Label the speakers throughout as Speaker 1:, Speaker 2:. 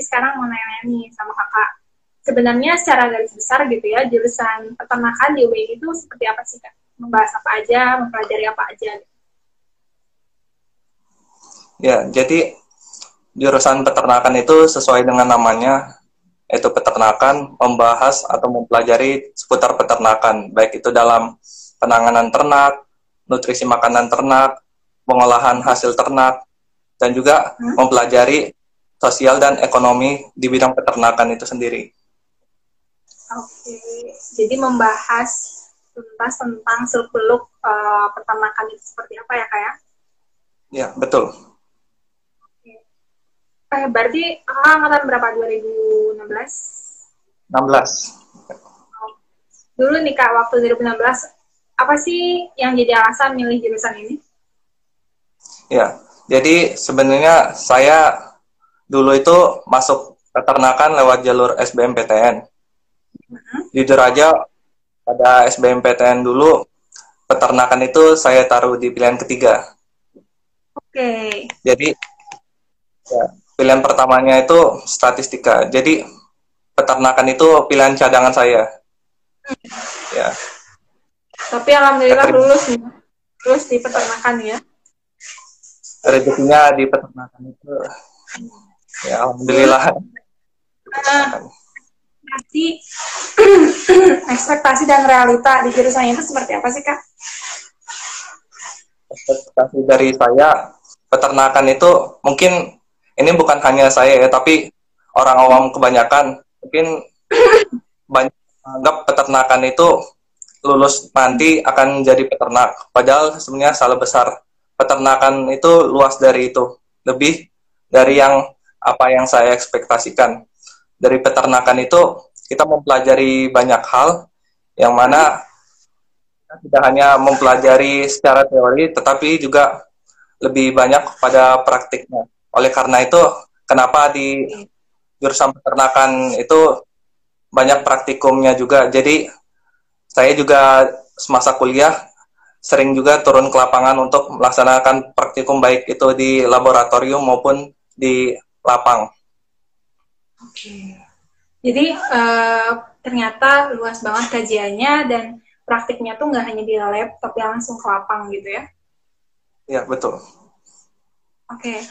Speaker 1: sekarang mau nanya nih sama kakak. Sebenarnya secara garis besar gitu ya, jurusan peternakan di UIN itu seperti apa sih kak? Membahas apa aja, mempelajari apa aja?
Speaker 2: Ya, jadi jurusan peternakan itu sesuai dengan namanya, yaitu peternakan, membahas atau mempelajari seputar peternakan, baik itu dalam penanganan ternak, nutrisi makanan ternak, pengolahan hasil ternak, dan juga hmm? mempelajari sosial dan ekonomi di bidang peternakan itu sendiri.
Speaker 1: Oke, jadi membahas tuntas tentang seluk-beluk uh, peternakan itu seperti apa ya kak ya?
Speaker 2: Ya, betul.
Speaker 1: Oke. Eh, berarti kakak angkatan berapa? 2016?
Speaker 2: 16.
Speaker 1: Dulu nih kak, waktu 2016, apa sih yang jadi alasan milih jurusan ini?
Speaker 2: Ya, jadi sebenarnya saya dulu itu masuk peternakan lewat jalur SBMPTN. Uh-huh. Jujur aja pada SBMPTN dulu peternakan itu saya taruh di pilihan ketiga.
Speaker 1: Oke. Okay.
Speaker 2: Jadi ya, pilihan pertamanya itu statistika. Jadi peternakan itu pilihan cadangan saya. Hmm.
Speaker 1: Ya. Tapi alhamdulillah lulus nih. Lulus di peternakan ya
Speaker 2: rezekinya di peternakan itu ya alhamdulillah.
Speaker 1: Berarti ekspektasi dan realita di jurusan itu seperti apa sih kak?
Speaker 2: Ekspektasi dari saya peternakan itu mungkin ini bukan hanya saya ya tapi orang awam kebanyakan. Mungkin banyak anggap peternakan itu lulus nanti akan jadi peternak. Padahal sebenarnya salah besar peternakan itu luas dari itu. Lebih dari yang apa yang saya ekspektasikan. Dari peternakan itu kita mempelajari banyak hal yang mana tidak hanya mempelajari secara teori tetapi juga lebih banyak pada praktiknya. Oleh karena itu kenapa di jurusan peternakan itu banyak praktikumnya juga? Jadi saya juga semasa kuliah sering juga turun ke lapangan untuk melaksanakan praktikum baik itu di laboratorium maupun di lapang.
Speaker 1: Oke. Jadi uh, ternyata luas banget kajiannya dan praktiknya tuh nggak hanya di lab tapi langsung ke lapang gitu ya?
Speaker 2: Iya betul.
Speaker 1: Oke.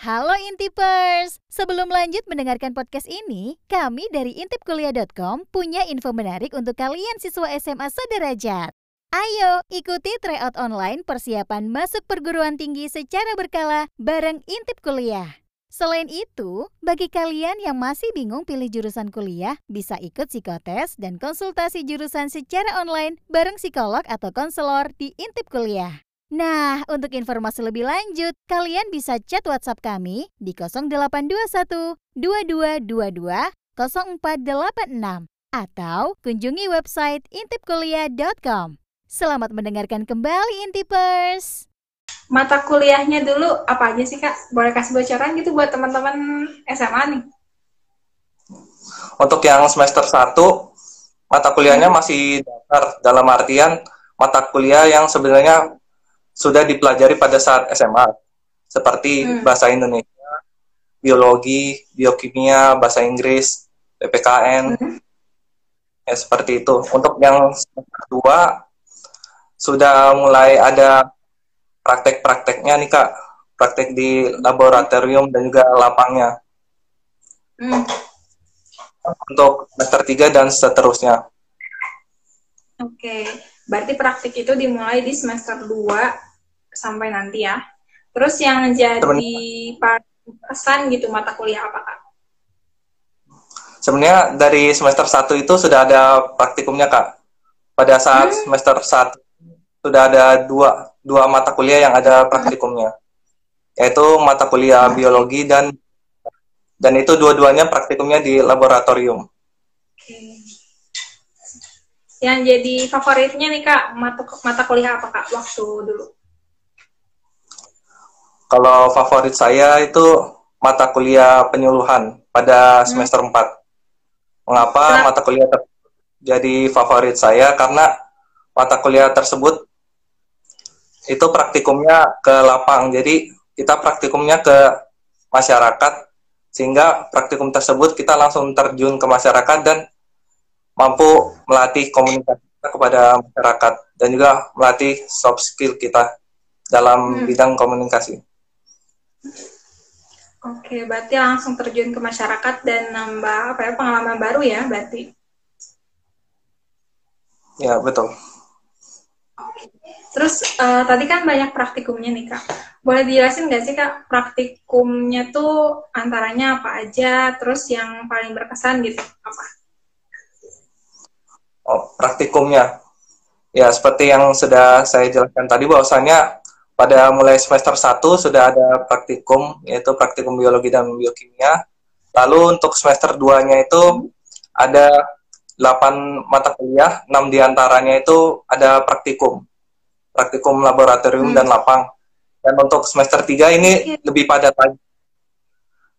Speaker 3: Halo Intipers! Sebelum lanjut mendengarkan podcast ini, kami dari intipkuliah.com punya info menarik untuk kalian siswa SMA sederajat. Ayo ikuti tryout online persiapan masuk perguruan tinggi secara berkala bareng Intip Kuliah. Selain itu, bagi kalian yang masih bingung pilih jurusan kuliah, bisa ikut psikotes dan konsultasi jurusan secara online bareng psikolog atau konselor di Intip Kuliah. Nah, untuk informasi lebih lanjut, kalian bisa chat WhatsApp kami di 0821 2222 0486 atau kunjungi website intipkuliah.com. Selamat mendengarkan kembali Intipers.
Speaker 1: Mata kuliahnya dulu apa aja sih Kak? Boleh kasih bocoran gitu buat teman-teman SMA nih?
Speaker 2: Untuk yang semester 1, mata kuliahnya masih dasar dalam artian mata kuliah yang sebenarnya sudah dipelajari pada saat SMA seperti hmm. bahasa Indonesia, biologi, biokimia, bahasa Inggris, PPKN, hmm. ya seperti itu. Untuk yang kedua sudah mulai ada praktek-prakteknya nih kak, praktek di laboratorium dan juga lapangnya. Hmm. Untuk semester 3 dan seterusnya.
Speaker 1: Oke, okay. berarti praktik itu dimulai di semester 2 sampai nanti ya. Terus yang jadi pesan gitu mata kuliah apa kak?
Speaker 2: Sebenarnya dari semester 1 itu sudah ada praktikumnya kak. Pada saat hmm. semester 1 sudah ada dua dua mata kuliah yang ada praktikumnya, yaitu mata kuliah biologi dan dan itu dua-duanya praktikumnya di laboratorium.
Speaker 1: Okay. Yang jadi favoritnya nih kak mata mata kuliah apa kak waktu dulu?
Speaker 2: Kalau favorit saya itu mata kuliah penyuluhan pada hmm. semester hmm. 4. Mengapa Kenapa? mata kuliah jadi favorit saya? Karena mata kuliah tersebut itu praktikumnya ke lapang. Jadi kita praktikumnya ke masyarakat sehingga praktikum tersebut kita langsung terjun ke masyarakat dan mampu melatih komunikasi kita kepada masyarakat dan juga melatih soft skill kita dalam hmm. bidang komunikasi.
Speaker 1: Oke, berarti langsung terjun ke masyarakat dan nambah apa ya pengalaman baru ya, berarti.
Speaker 2: Ya, betul.
Speaker 1: Terus uh, tadi kan banyak praktikumnya nih Kak. Boleh dijelasin nggak sih Kak praktikumnya tuh antaranya apa aja, terus yang paling berkesan gitu apa?
Speaker 2: Oh, praktikumnya. Ya, seperti yang sudah saya jelaskan tadi bahwasanya pada mulai semester 1 sudah ada praktikum yaitu praktikum biologi dan biokimia. Lalu untuk semester 2-nya itu ada 8 mata kuliah, 6 di antaranya itu ada praktikum. Praktikum laboratorium hmm. dan lapang. Dan untuk semester 3 ini okay. lebih padat lagi.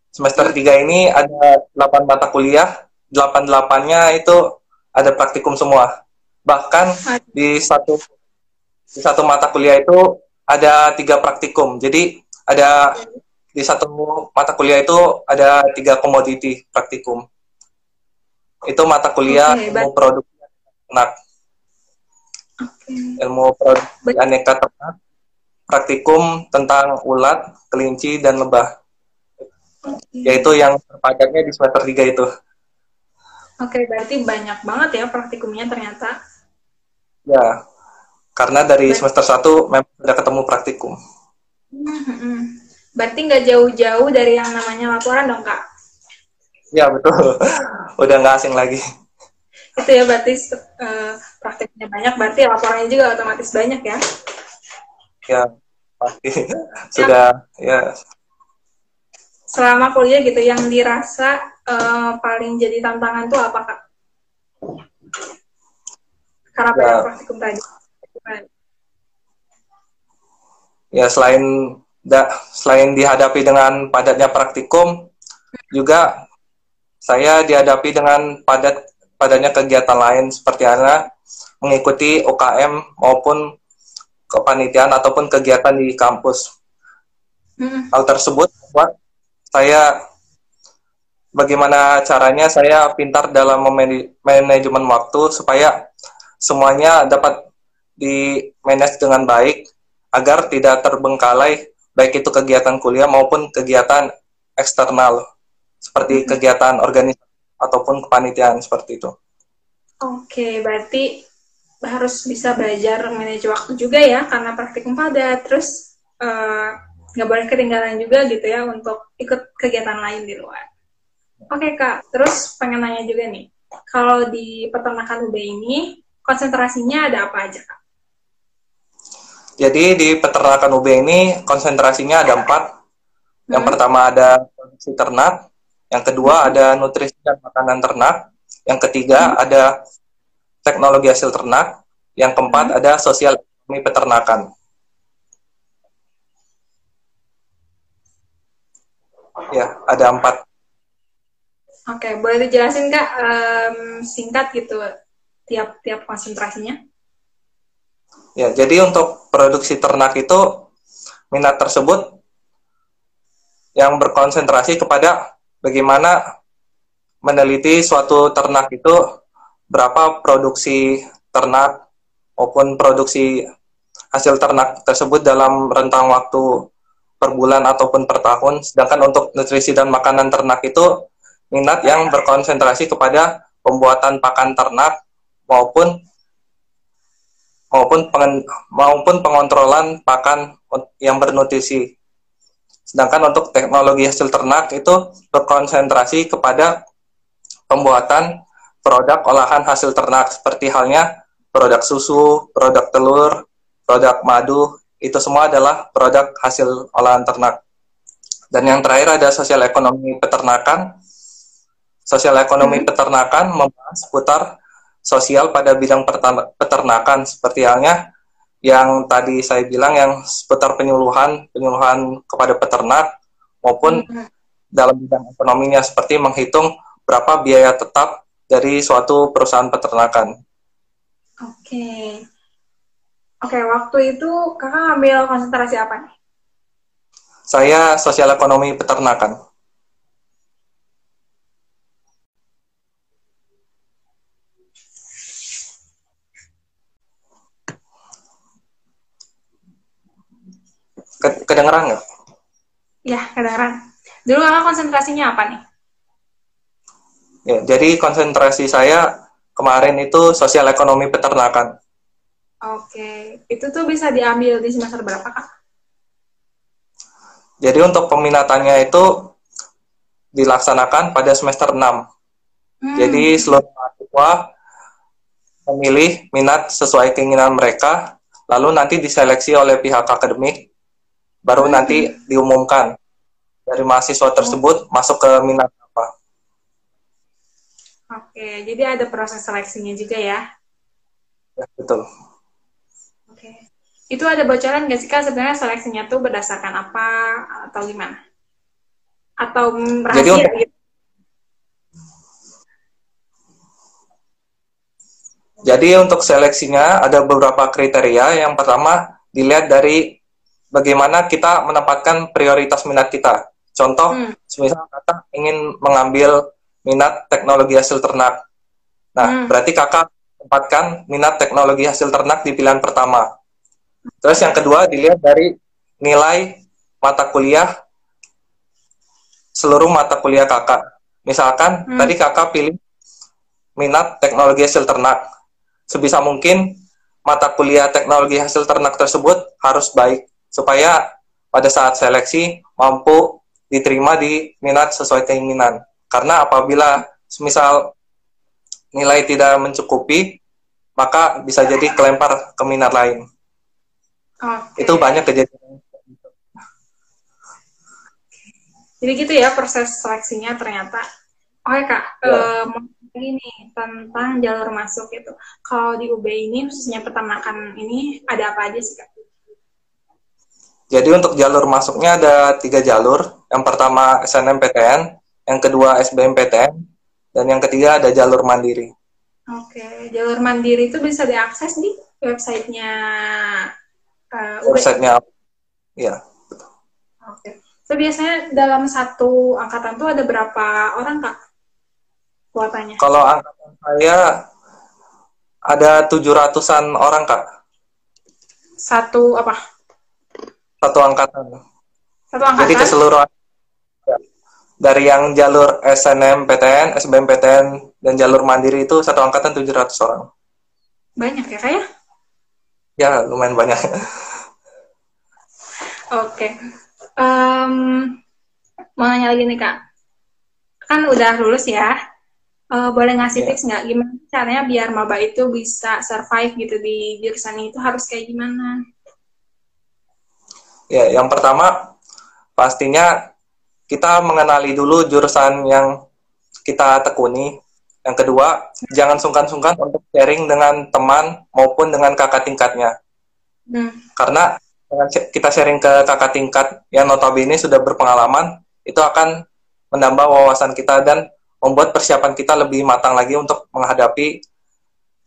Speaker 2: Semester 3 ini ada 8 mata kuliah, 8-8-nya itu ada praktikum semua. Bahkan di satu di satu mata kuliah itu ada tiga praktikum. Jadi ada di satu mata kuliah itu ada tiga komoditi praktikum. Itu mata kuliah okay, ilmu produksi ternak. Okay. Ilmu produksi aneka ternak. Praktikum tentang ulat, kelinci, dan lebah. Okay. Yaitu yang terpadatnya di semester 3 itu.
Speaker 1: Oke, okay, berarti banyak banget ya praktikumnya ternyata.
Speaker 2: Ya, karena dari semester 1 memang sudah ketemu praktikum.
Speaker 1: Hmm, Berarti nggak jauh-jauh dari yang namanya laporan dong, Kak?
Speaker 2: Ya, betul. Udah nggak asing lagi.
Speaker 1: Itu ya, berarti uh, praktiknya banyak, berarti laporannya juga otomatis banyak ya?
Speaker 2: Ya, pasti. Sudah, ya.
Speaker 1: Selama kuliah gitu, yang dirasa uh, paling jadi tantangan tuh apa, Kak? Karena ya. praktikum tadi.
Speaker 2: Ya selain da, selain dihadapi dengan padatnya praktikum, juga saya dihadapi dengan padat padatnya kegiatan lain seperti ana mengikuti UKM maupun kepanitiaan ataupun kegiatan di kampus. Hmm. Hal tersebut buat saya bagaimana caranya saya pintar dalam manajemen waktu supaya semuanya dapat di manage dengan baik agar tidak terbengkalai baik itu kegiatan kuliah maupun kegiatan eksternal seperti hmm. kegiatan organisasi ataupun kepanitiaan seperti itu.
Speaker 1: Oke, berarti harus bisa belajar manage waktu juga ya karena praktikum padat terus eh, nggak uh, boleh ketinggalan juga gitu ya untuk ikut kegiatan lain di luar. Oke kak, terus pengen nanya juga nih, kalau di peternakan UB ini konsentrasinya ada apa aja kak?
Speaker 2: Jadi di peternakan UB ini konsentrasinya ada empat. Yang hmm. pertama ada produksi ternak, yang kedua hmm. ada nutrisi dan makanan ternak, yang ketiga hmm. ada teknologi hasil ternak, yang keempat hmm. ada sosial ekonomi peternakan. Ya, ada empat.
Speaker 1: Oke, boleh dijelasin kak um, singkat gitu tiap-tiap konsentrasinya?
Speaker 2: Ya, jadi untuk produksi ternak itu minat tersebut yang berkonsentrasi kepada bagaimana meneliti suatu ternak itu berapa produksi ternak maupun produksi hasil ternak tersebut dalam rentang waktu per bulan ataupun per tahun. Sedangkan untuk nutrisi dan makanan ternak itu minat yang berkonsentrasi kepada pembuatan pakan ternak maupun maupun pengen, maupun pengontrolan pakan yang bernutrisi. Sedangkan untuk teknologi hasil ternak itu berkonsentrasi kepada pembuatan produk olahan hasil ternak seperti halnya produk susu, produk telur, produk madu, itu semua adalah produk hasil olahan ternak. Dan yang terakhir ada sosial ekonomi peternakan. Sosial ekonomi hmm. peternakan membahas seputar sosial pada bidang peternakan seperti halnya yang tadi saya bilang yang seputar penyuluhan penyuluhan kepada peternak maupun hmm. dalam bidang ekonominya seperti menghitung berapa biaya tetap dari suatu perusahaan peternakan.
Speaker 1: Oke. Oke, waktu itu kakak ambil konsentrasi apa nih?
Speaker 2: Saya sosial ekonomi peternakan. Kedengeran nggak?
Speaker 1: Ya, kedengeran. Dulu kakak konsentrasinya apa nih?
Speaker 2: Ya, jadi konsentrasi saya kemarin itu sosial ekonomi peternakan.
Speaker 1: Oke, itu tuh bisa diambil di semester berapa kak?
Speaker 2: Jadi untuk peminatannya itu dilaksanakan pada semester 6. Hmm. Jadi seluruh mahasiswa memilih minat sesuai keinginan mereka, lalu nanti diseleksi oleh pihak akademik, baru nanti diumumkan dari mahasiswa tersebut hmm. masuk ke minat apa.
Speaker 1: Oke, jadi ada proses seleksinya juga ya?
Speaker 2: Ya, betul.
Speaker 1: Oke. Itu ada bocoran nggak sih Kak sebenarnya seleksinya tuh berdasarkan apa atau gimana? Atau rahasia Jadi untuk, gitu?
Speaker 2: Jadi untuk seleksinya ada beberapa kriteria. Yang pertama dilihat dari bagaimana kita menempatkan prioritas minat kita. Contoh, hmm. misalnya kakak ingin mengambil minat teknologi hasil ternak. Nah, hmm. berarti kakak tempatkan minat teknologi hasil ternak di pilihan pertama. Terus yang kedua dilihat dari nilai mata kuliah seluruh mata kuliah kakak. Misalkan hmm. tadi kakak pilih minat teknologi hasil ternak. Sebisa mungkin mata kuliah teknologi hasil ternak tersebut harus baik supaya pada saat seleksi mampu diterima di minat sesuai keinginan. Karena apabila misal nilai tidak mencukupi, maka bisa jadi kelempar ke minat lain. Okay. Itu banyak kejadian.
Speaker 1: Jadi gitu ya proses seleksinya ternyata. Oke kak, ya. ini tentang jalur masuk itu. Kalau di UB ini khususnya peternakan ini ada apa aja sih kak?
Speaker 2: Jadi untuk jalur masuknya ada tiga jalur. Yang pertama SNMPTN, yang kedua SBMPTN, dan yang ketiga ada jalur mandiri.
Speaker 1: Oke, jalur mandiri itu bisa diakses di websitenya
Speaker 2: uh, Websitenya, ya.
Speaker 1: Oke. So biasanya dalam satu angkatan tuh ada berapa orang kak kuotanya?
Speaker 2: Kalau angkatan saya ada tujuh ratusan orang kak.
Speaker 1: Satu apa?
Speaker 2: Satu angkatan.
Speaker 1: Satu angkatan.
Speaker 2: Jadi keseluruhan dari yang jalur SNM PTN, SBM PTN, dan jalur mandiri itu satu angkatan 700 orang.
Speaker 1: Banyak ya, Kak ya?
Speaker 2: Ya, lumayan banyak.
Speaker 1: Oke. Okay. Um, mau nanya lagi nih, Kak. Kan udah lulus ya. Uh, boleh ngasih yeah. tips nggak gimana caranya biar maba itu bisa survive gitu di jurusan itu harus kayak gimana?
Speaker 2: Ya, yang pertama pastinya kita mengenali dulu jurusan yang kita tekuni. Yang kedua, jangan sungkan-sungkan untuk sharing dengan teman maupun dengan kakak tingkatnya. Hmm. Karena dengan kita sharing ke kakak tingkat yang notabene sudah berpengalaman, itu akan menambah wawasan kita dan membuat persiapan kita lebih matang lagi untuk menghadapi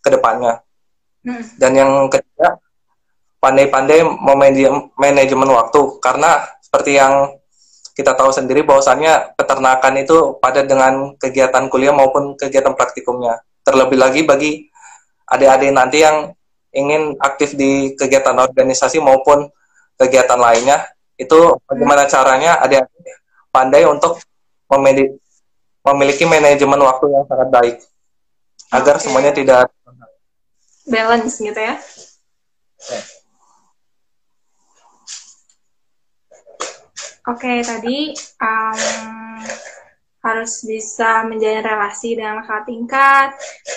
Speaker 2: ke depannya. Hmm. Dan yang ketiga, pandai-pandai manajemen waktu. Karena seperti yang kita tahu sendiri bahwasannya peternakan itu pada dengan kegiatan kuliah maupun kegiatan praktikumnya. Terlebih lagi bagi adik-adik nanti yang ingin aktif di kegiatan organisasi maupun kegiatan lainnya, itu bagaimana caranya adik-adik pandai untuk memiliki manajemen waktu yang sangat baik agar okay. semuanya tidak
Speaker 1: balance gitu ya. Okay, tadi um, harus bisa menjalin relasi dengan kakak tingkat,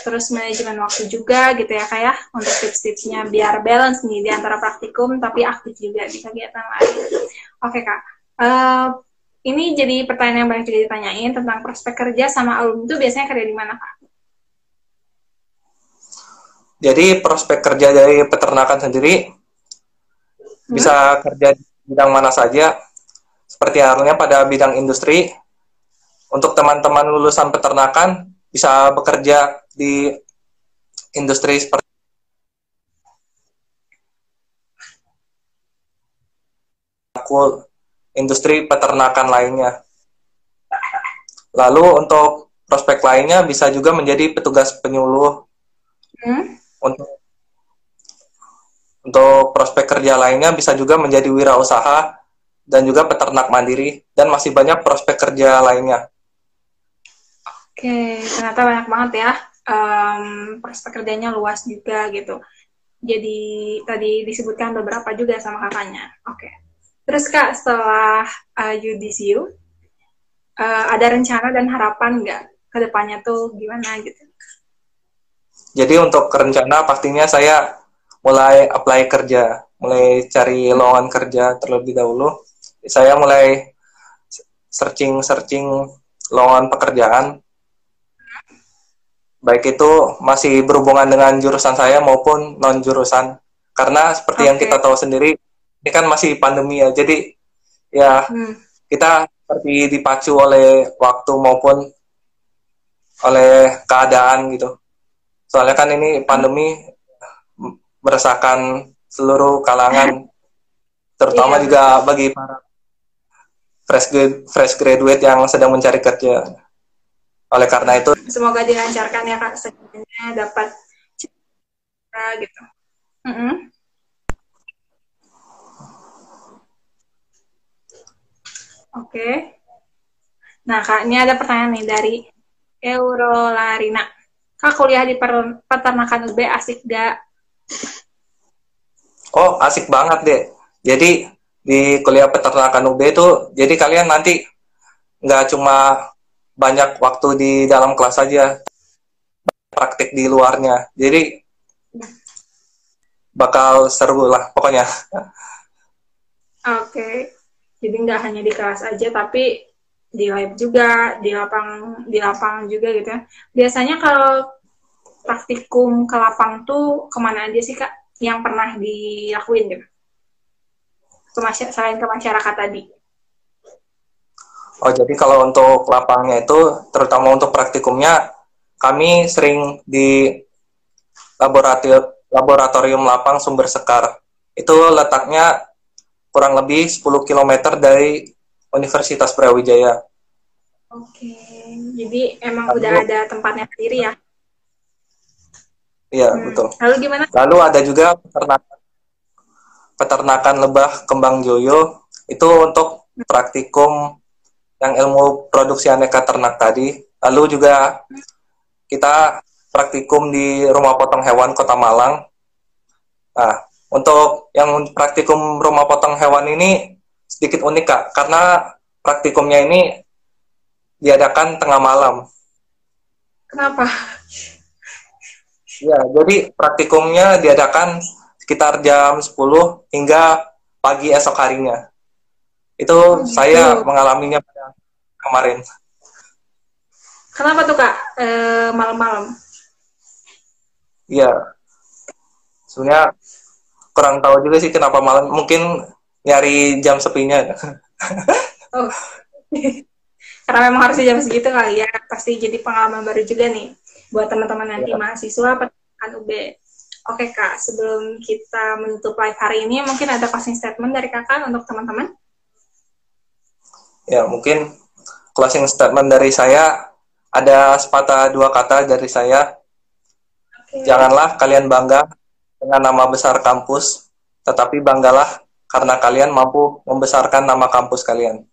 Speaker 1: terus manajemen waktu juga gitu ya kayak ya, untuk tips-tipsnya biar balance nih di antara praktikum tapi aktif juga di kegiatan lain. Oke okay, kak, uh, ini jadi pertanyaan yang banyak juga ditanyain tentang prospek kerja sama alumni itu biasanya kerja di mana kak?
Speaker 2: Jadi prospek kerja dari peternakan sendiri hmm? bisa kerja di bidang mana saja seperti halnya pada bidang industri, untuk teman-teman lulusan peternakan bisa bekerja di industri seperti industri peternakan lainnya. Lalu untuk prospek lainnya bisa juga menjadi petugas penyuluh. Hmm? Untuk untuk prospek kerja lainnya bisa juga menjadi wirausaha dan juga peternak mandiri dan masih banyak prospek kerja lainnya.
Speaker 1: Oke, ternyata banyak banget ya um, prospek kerjanya luas juga gitu. Jadi tadi disebutkan beberapa juga sama kakaknya. Oke. Terus kak setelah uh, uh, ada rencana dan harapan nggak ke depannya tuh gimana gitu?
Speaker 2: Jadi untuk rencana pastinya saya mulai apply kerja, mulai cari lowongan kerja terlebih dahulu. Saya mulai searching-searching lowongan pekerjaan. Baik itu masih berhubungan dengan jurusan saya maupun non jurusan. Karena seperti okay. yang kita tahu sendiri, ini kan masih pandemi ya. Jadi ya hmm. kita seperti dipacu oleh waktu maupun oleh keadaan gitu. Soalnya kan ini pandemi meresahkan seluruh kalangan, terutama yeah. juga bagi para fresh fresh graduate yang sedang mencari kerja. Oleh karena itu,
Speaker 1: semoga dilancarkan ya kak, semuanya dapat gitu. Mm -hmm. Oke. Okay. Nah, Kak, ini ada pertanyaan nih dari Eurolarina. Kak, kuliah di peternakan UB asik gak?
Speaker 2: Oh, asik banget deh. Jadi di kuliah peternakan UB itu, jadi kalian nanti nggak cuma banyak waktu di dalam kelas saja, praktik di luarnya. Jadi bakal seru lah pokoknya.
Speaker 1: Oke, okay. jadi nggak hanya di kelas aja, tapi di lab juga, di lapang di lapang juga gitu ya. Biasanya kalau praktikum ke lapang tuh ke mana aja sih kak yang pernah dilakuin gitu? Ke selain ke masyarakat tadi.
Speaker 2: Oh jadi kalau untuk lapangnya itu terutama untuk praktikumnya kami sering di laboratorium laboratorium lapang sumber sekar. Itu letaknya kurang lebih 10 km dari Universitas Brawijaya.
Speaker 1: Oke, jadi emang Lalu, udah ada tempatnya sendiri ya?
Speaker 2: Iya, hmm. betul.
Speaker 1: Lalu gimana?
Speaker 2: Lalu ada juga peternakan peternakan lebah kembang joyo itu untuk praktikum yang ilmu produksi aneka ternak tadi. Lalu juga kita praktikum di Rumah Potong Hewan Kota Malang. Nah, untuk yang praktikum Rumah Potong Hewan ini sedikit unik Kak, karena praktikumnya ini diadakan tengah malam.
Speaker 1: Kenapa?
Speaker 2: Ya, jadi praktikumnya diadakan sekitar jam 10 hingga pagi esok harinya. Itu oh, gitu. saya mengalaminya pada kemarin.
Speaker 1: Kenapa tuh kak e, malam-malam?
Speaker 2: Iya, sebenarnya kurang tahu juga sih kenapa malam. Mungkin nyari jam sepinya.
Speaker 1: oh. Karena memang harus jam segitu kali ya. Pasti jadi pengalaman baru juga nih buat teman-teman nanti ya. mahasiswa peternakan UB. Oke kak, sebelum kita menutup live hari ini, mungkin ada closing statement dari kakak untuk teman-teman?
Speaker 2: Ya mungkin closing statement dari saya ada sepatah dua kata dari saya. Okay. Janganlah kalian bangga dengan nama besar kampus, tetapi banggalah karena kalian mampu membesarkan nama kampus kalian.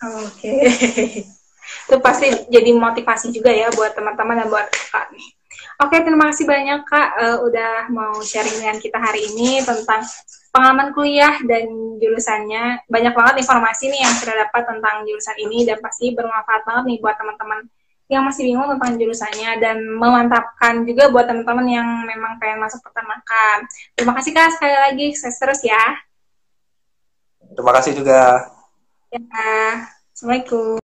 Speaker 1: Oke. Okay. itu pasti jadi motivasi juga ya buat teman-teman dan buat kak nih. Oke, terima kasih banyak kak uh, udah mau sharing dengan kita hari ini tentang pengalaman kuliah dan jurusannya. Banyak banget informasi nih yang sudah dapat tentang jurusan ini dan pasti bermanfaat banget nih buat teman-teman yang masih bingung tentang jurusannya dan memantapkan juga buat teman-teman yang memang pengen masuk peternakan. Terima kasih kak sekali lagi, sukses terus ya.
Speaker 2: Terima kasih juga.
Speaker 1: Ya, Assalamualaikum.